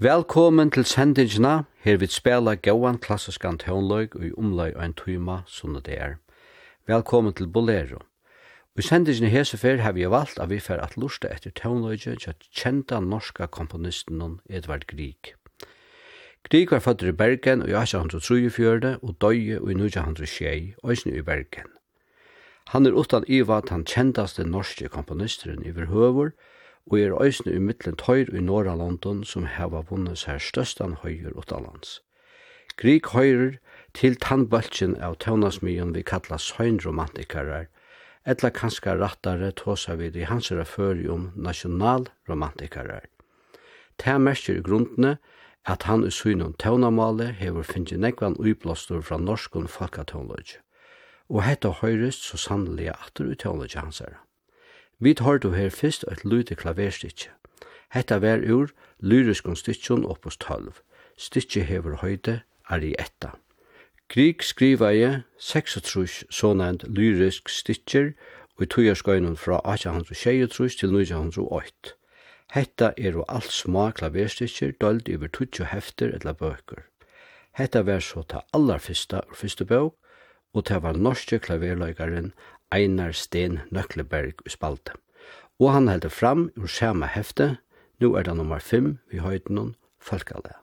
Velkommen til sendingina, her vi spela gauan klassiskan tøvnløg og i omløg og en tøyma, som det er. Velkommen til Bolero. I sendingina hese fer har vi valgt at vi fer at lusta etter tøvnløgje til kjenta norska komponisten Edvard Grieg. Grieg var fatter i Bergen i 1834 og døye og i 1906, òsne i Bergen. Han er utan iva at han kjentaste norske komponisteren i verhøver, og og er øysene i mittlen tøyr i norra London som heva vunnet seg størstan høyur utanlands. Grieg høyrer til tannbøltjen av tøvnasmyen vi kalla søgnromantikarar, etla kanska rattare tåsa vid i hans referi om nasjonalromantikarar. Ta mersker i grundene at han i synen tøvnamale hever finnje nekvan uiblåstor fra norskun folkatøvnløg. Og hetta høyrest så sannelig atter i tøvnløg hans herre. Vi tar du her fyrst eit lute klaverstitje. Hetta var ur lyriskon stitjon oppos 12. Stitje hever høyde arietta. Grieg skriva i 36 sånand lyrisk stitjer og i tujarskøynun fra 1823 til 1908. Hetta er jo alt små klaverstitjer døld iver 20 hefter eller bøker. Hetta var så ta allar fyrsta og fyrsta bøk, og ta var norske klaverløygaren Einar Sten Nøkleberg i spalte. Og han heldur fram ur samme hefte, nu er det nummer 5 vi høyden noen Folkele.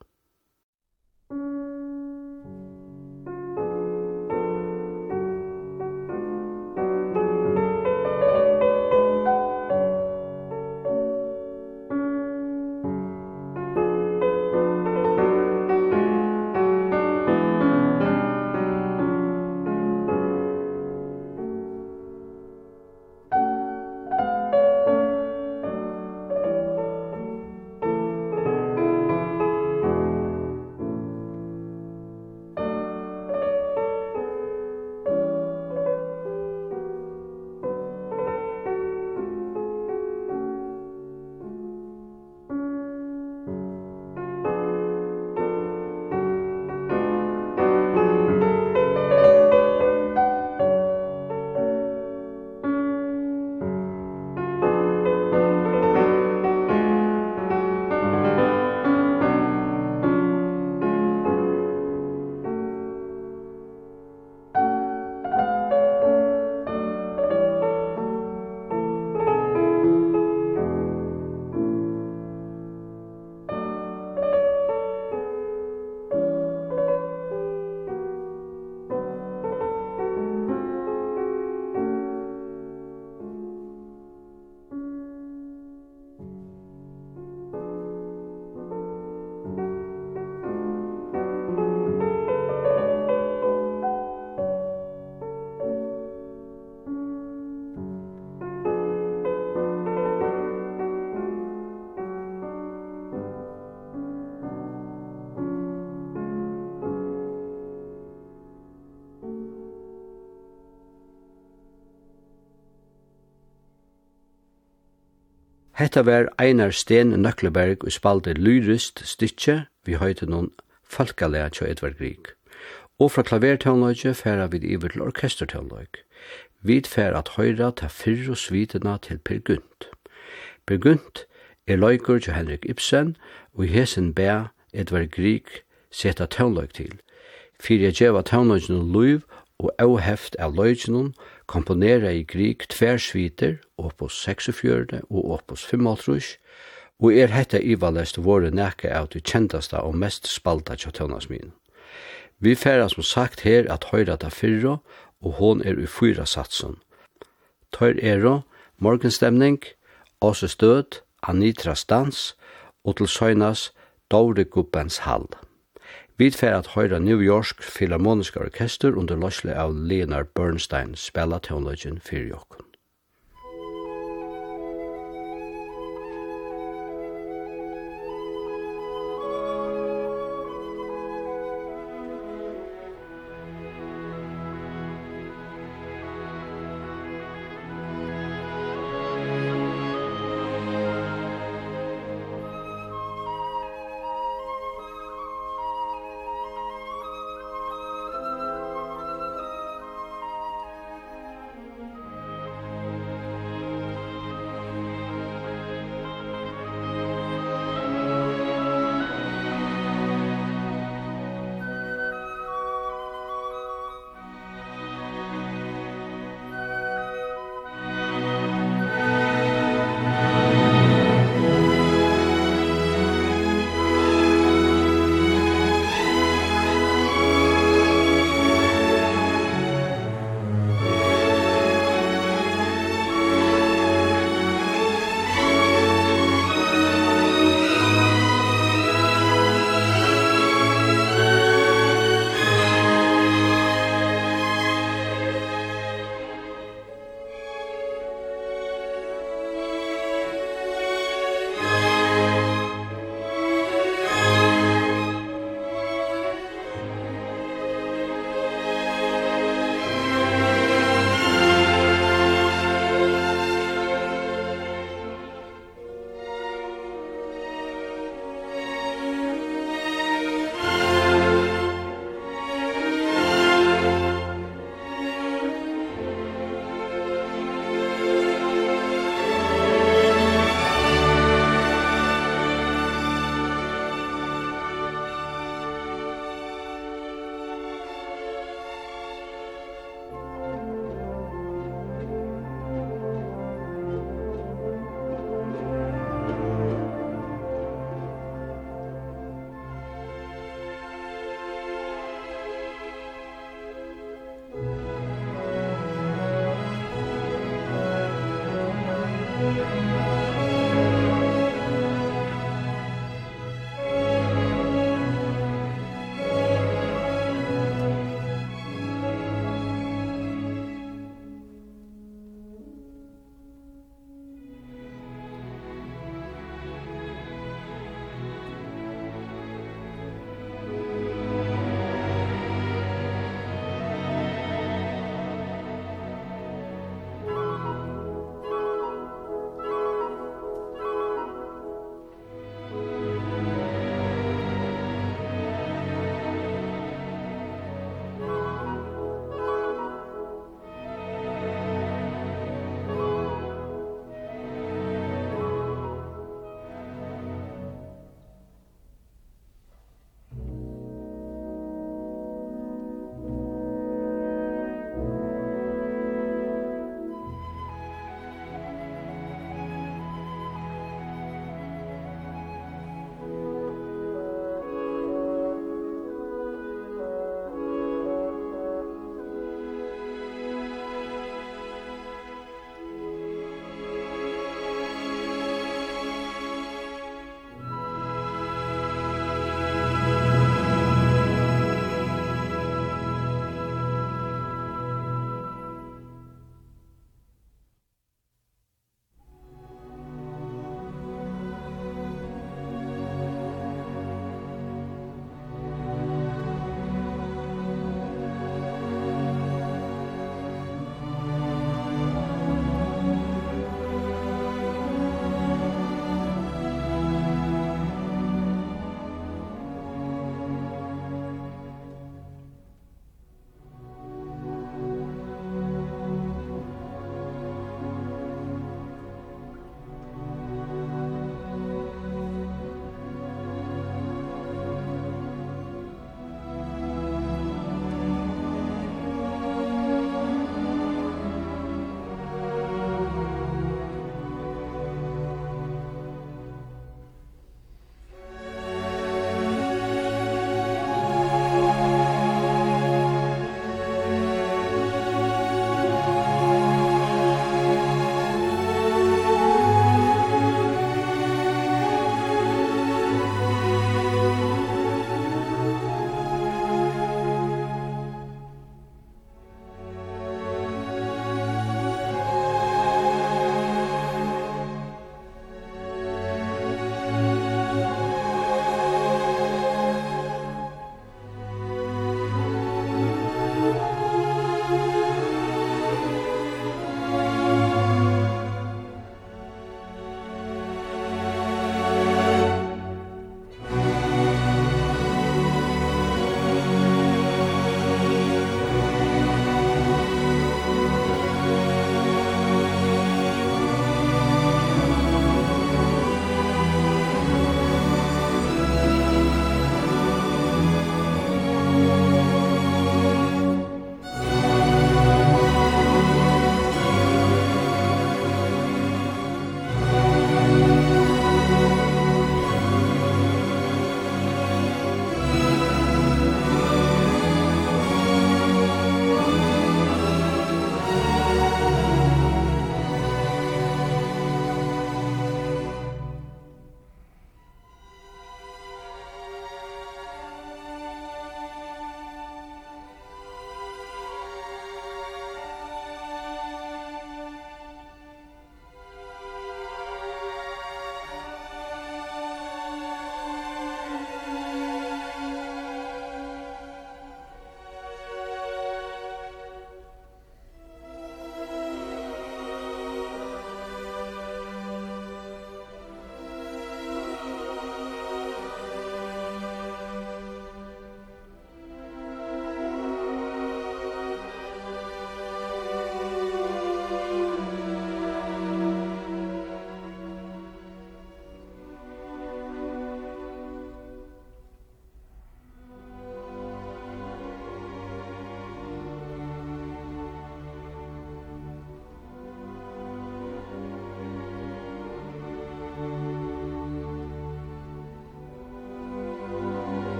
Hetta var Einar Sten Nøkleberg og spalte lyrist stykje vi høyte noen folkalea til Edvard Grieg. Og fra klavertøvnløyke færa vi iver til orkestertøvnløyk. Vi færa at høyra ta fyrr og svitena til Per Gunt. Per Gunt er løyker til Henrik Ibsen, og i hesen bæ Edvard Grieg seta tøvnløyk til. Fyrir jeg djeva tøvnløykene luiv og avheft av løykene komponera i grik tversviter, opus 46 og opus 55, og er hetta ivalest våre nekka av de kjentasta og mest spalta tjatøvnas min. Vi færa som sagt her at høyra ta fyrra, og hon er u fyra satsen. Tøyr ero, morgenstemning, åse stød, anitra stans, og til søgnas, Dore gubbens hall. Vi fer at høyra New York Philharmonisk Orkester under løsle av Leonard Bernstein spela tonløgjen fyrir jokken.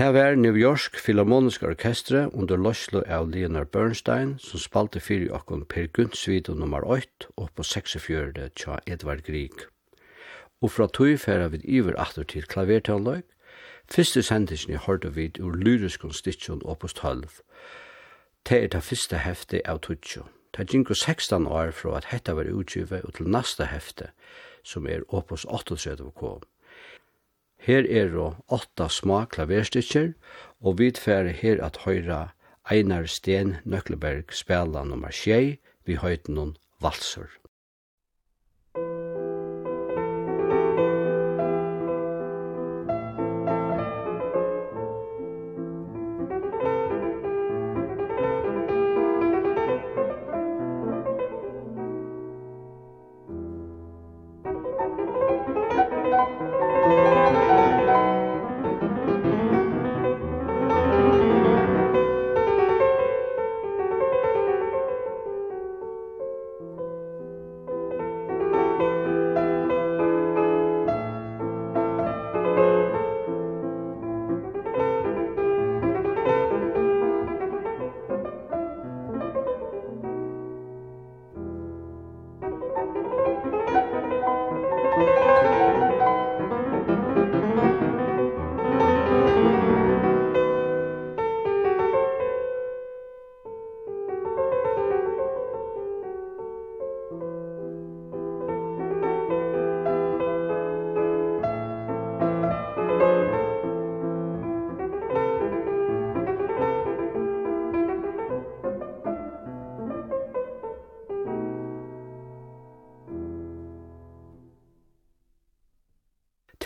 Det var New York Philharmonisk Orkestre under Loslo av Leonard Bernstein som spalte fyrir okkon Per Guntsvido nummer 8 og på 46. tja Edvard Grieg. Og fra tog færa vid iver atter til klavertønløg, Fyrste sendingen hørte vi ur lyriskon stitjon opus 12. Det er det fyrste hefte av Tutsjo. Det ginko 16 år fra at hetta var utgivet og til nasta hefte, som er opus 38 kom. Her er det åtta små klaverstykker, og vi tfer her at høyra Einar Sten Nøkleberg spela nummer 6 vi høyten noen valser.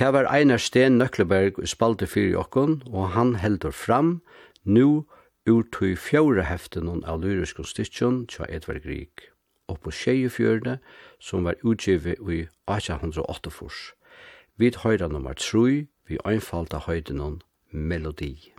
Det var Einar Sten Nøkleberg i spalte fyrir okkon, og han heldur fram, nu ur tui fjóra heftenon av lyriskon stytjon tja Edvard Grieg, og på tjejefjörde, som var utgivet i 1808 fors. Vid høyra nummer 3, vi einfalda høydenon melodi.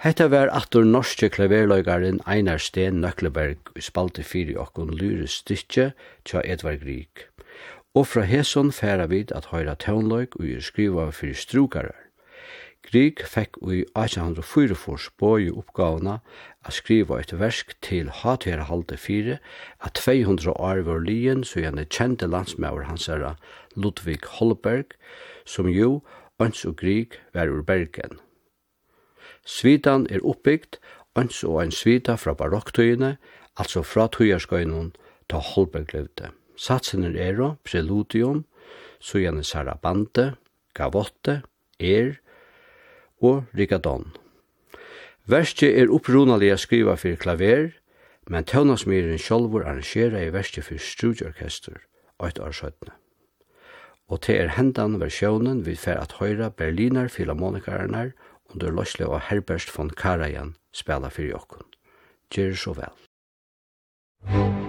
Hetta var attur norske klaverløygaren Einar Sten Nøkleberg i spalte fyri okkon lyre stykje tja Edvard Grieg. Og fra Heson færa vid at høyra tøvnløyg og gjør skriva fyrir strukarar. Grieg fekk i fors boi oppgavna at skriva eit versk til hatera halde fyri at 200 år var lyen så gjerne kjente landsmauer hans herra Ludvig Holberg som jo, ans og Grieg var ur Bergen. Svitan er oppbygd, ans og ein svita fra barokktøyene, altså fra tøyerskøynen, ta Holberg levde. Satsen er ero, preludium, sujane sarabande, gavotte, er og rigadon. Verste er upprunalige skriva fyrir klaver, men tøvnasmyren sjolvor arrangera i verste fyrir studieorkester, og et år søttene. Og til er hendan versjonen vil fer at høyra Berliner Philharmonikarnar under løsle og Herbert von Karajan spela fyrir okkun. Gjør så vel.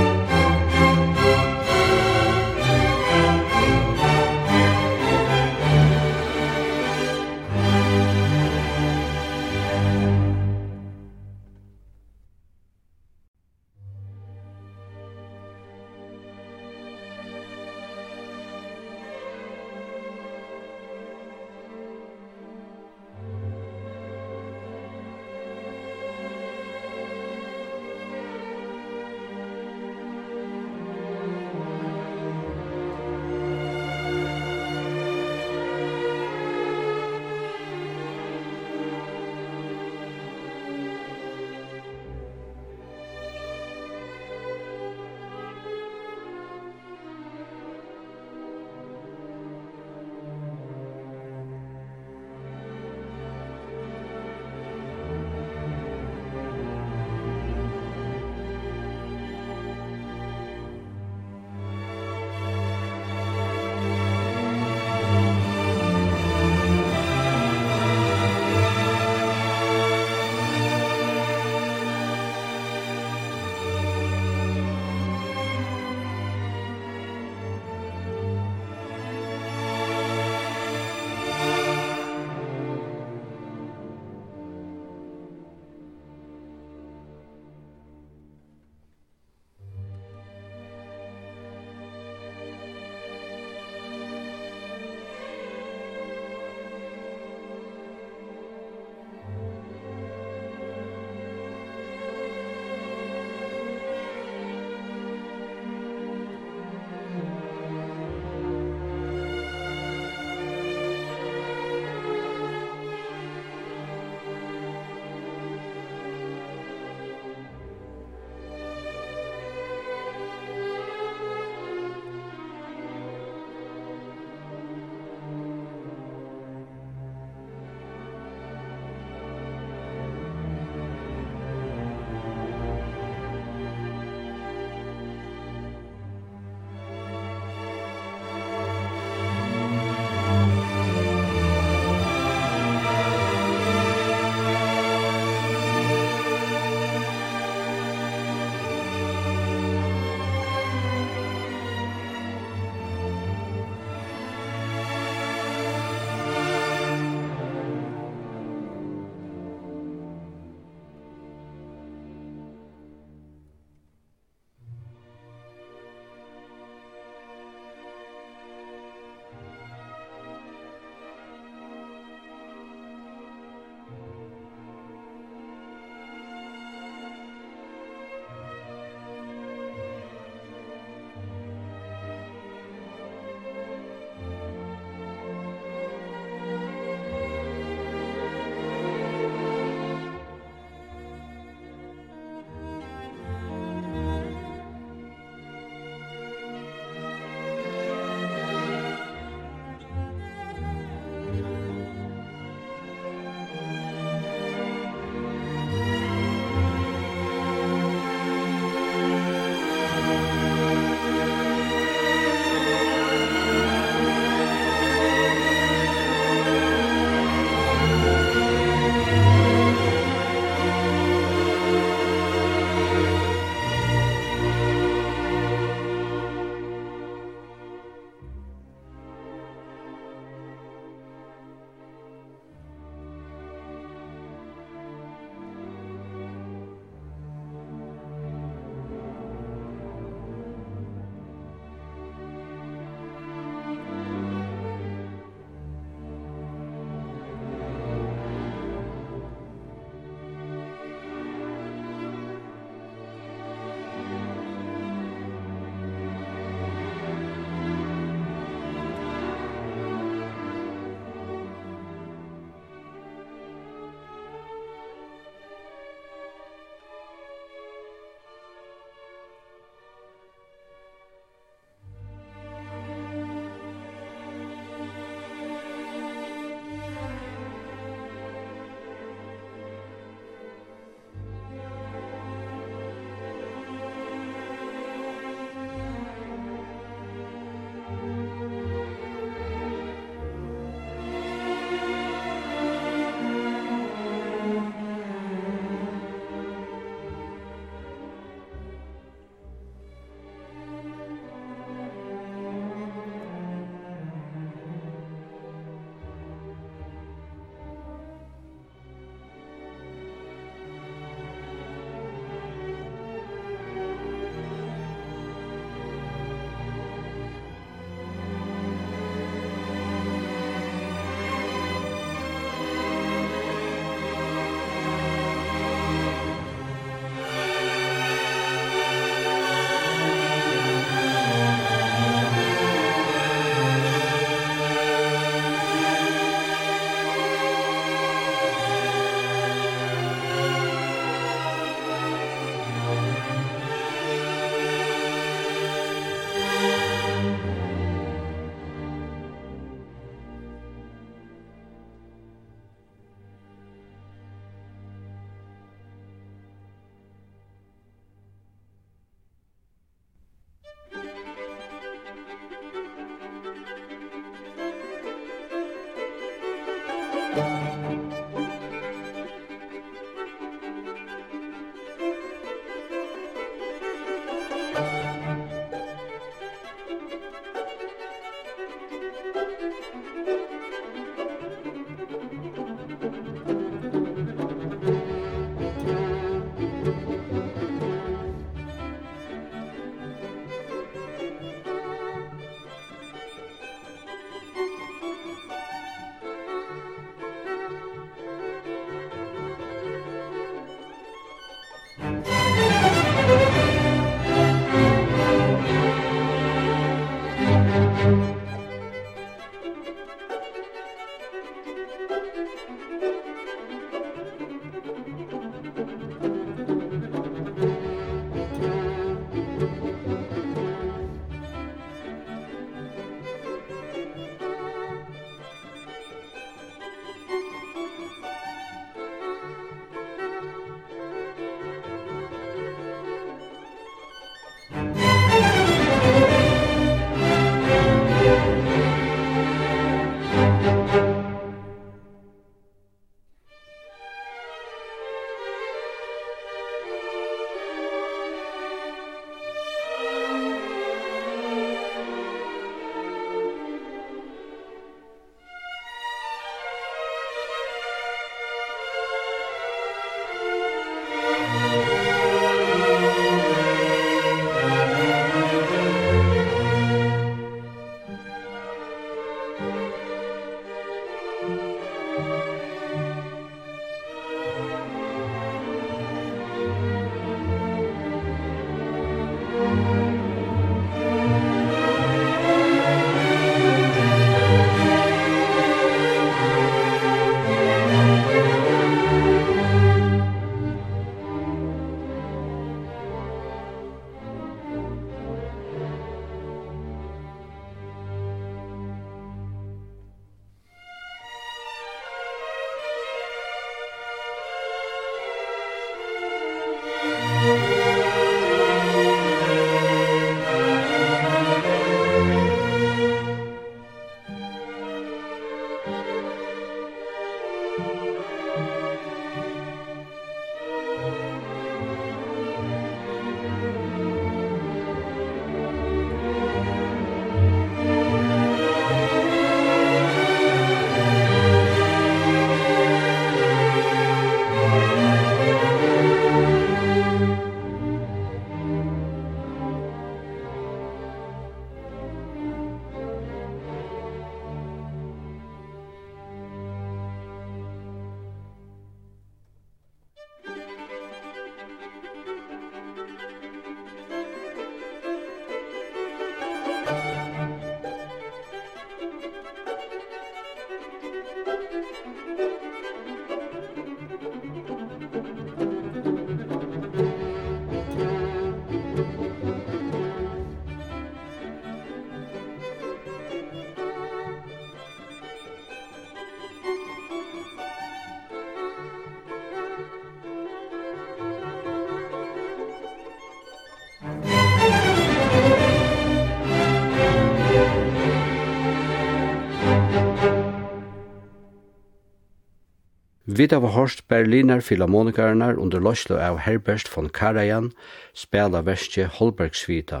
Vid av Horst Berliner Philharmonikarnar under løslo av Herbert von Karajan spela verskje Holbergsvita,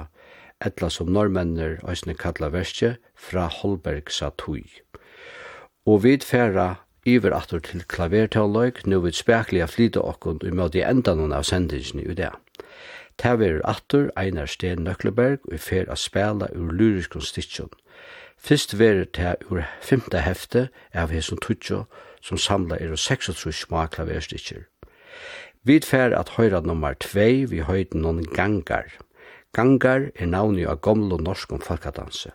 etla som normennir òsne kalla verskje fra Holbergsa tui. Og vi færa iver atur til klavertalløyk, nu vid spekliga flyta okkund i mødi endanon av sendingen i det. Tæver atur Einar Sten Nøkleberg og fer a spela ur lyriskon stitsjon. Fyrst verir ta ur femte hefte av hesson tutsjo, som samla er 36 små klaverstykker. Vi fer at høyra nummer 2 vi høyde noen gangar. Gangar er navnet av gamle norsk om folkadanse.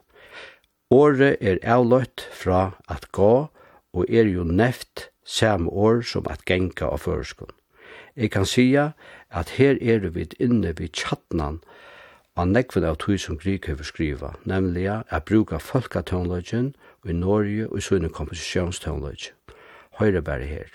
Året er avløtt fra at gå, og er jo neft samme år som at genka av føreskånd. Jeg kan sija at her er vi inne vid tjattnan av nekven av tog som Grieg har skriva, nemlig at bruka folkatøvnløgjen i Norge og i sunne komposisjonstøgnløgjen høyre bare her.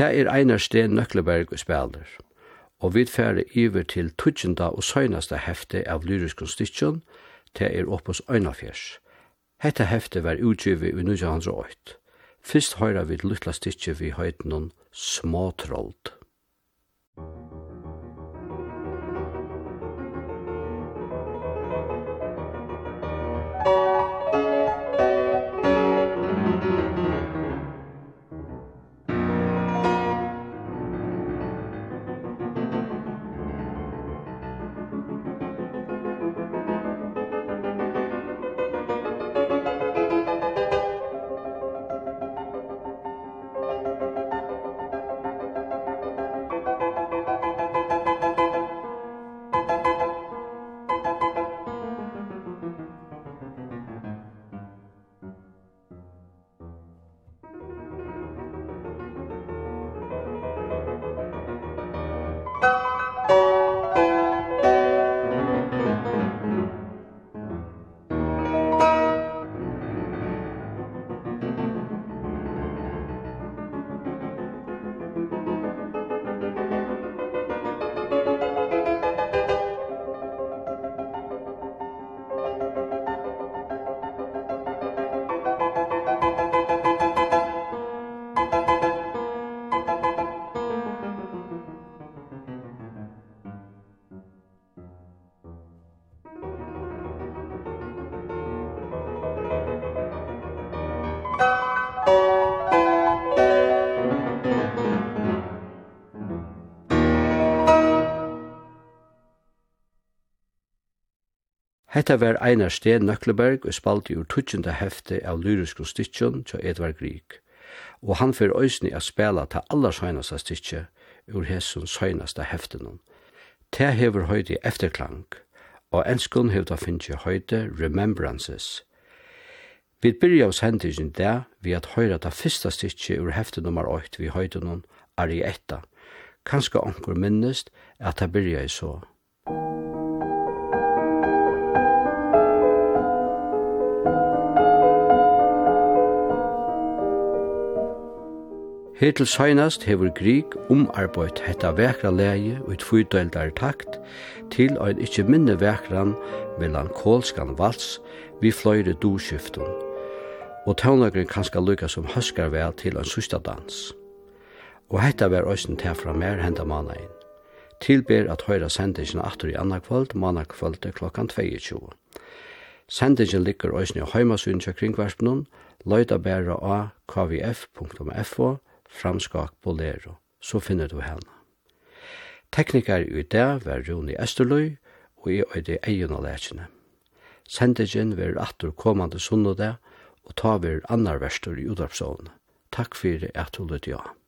Ta er Einar Sten Nøkleberg og spiller. Og vi færre iver til tutsjenda og søgnaste hefte av lyrisk stikken, ta er oppås øynafjers. Hette hefte var utgivet i 1908. Fyrst høyra vi luttla stikje vi høytnon småtrollt. Hetta var Einar Sten Nøkleberg og spaldi ur tutsjunda hefte av lyriskun stitjon til Edvard Grieg. Og han fyrir òsni a spela ta allar søgnasta stitje ur hessun søgnasta heftenum. Ta hefur høyde efterklang, og enskun hefur da finnje høyde Remembrances. Vi byrja hos hendisjen der vi at høyra ta fyrsta stitje ur hefte nummer 8 vi høyde noen Arietta. Kanska onkur minnest at ta byrja i så. Hittil søgnast hefur Grieg umarbeidt hetta vekra leie og et fyrdeldar takt til ein ikkje minne vekran melankolskan vals vi fløyre doskiften, og tøvnagren kanska lykka som høskar vel til ein susta dans. Og hetta var òsne til fra mer henda manain. Tilber at høyra sendingen atur i anna kvöld, manna kvöld klokkan 22. Sendingen ligger òsne i heimasyn kjøkringvarspunnen, leita bæra a kvf.fo, framskak bolero, så finner du henne. Teknikar i det var Rune Esterløy, og i øyde egen av lekene. Sendingen var atter kommande sunnode, og ta vir annar verstur i Udarpsån. Takk for at du lytte av.